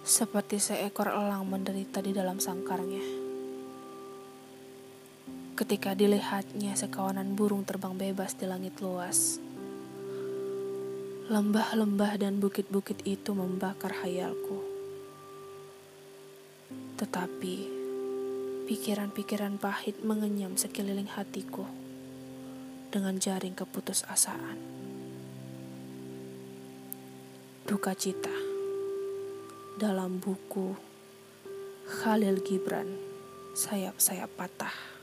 seperti seekor elang menderita di dalam sangkarnya. Ketika dilihatnya sekawanan burung terbang bebas di langit luas, lembah-lembah dan bukit-bukit itu membakar hayalku. Tetapi pikiran-pikiran pahit mengenyam sekeliling hatiku dengan jaring keputusasaan. Duka cita dalam buku Khalil Gibran sayap-sayap patah.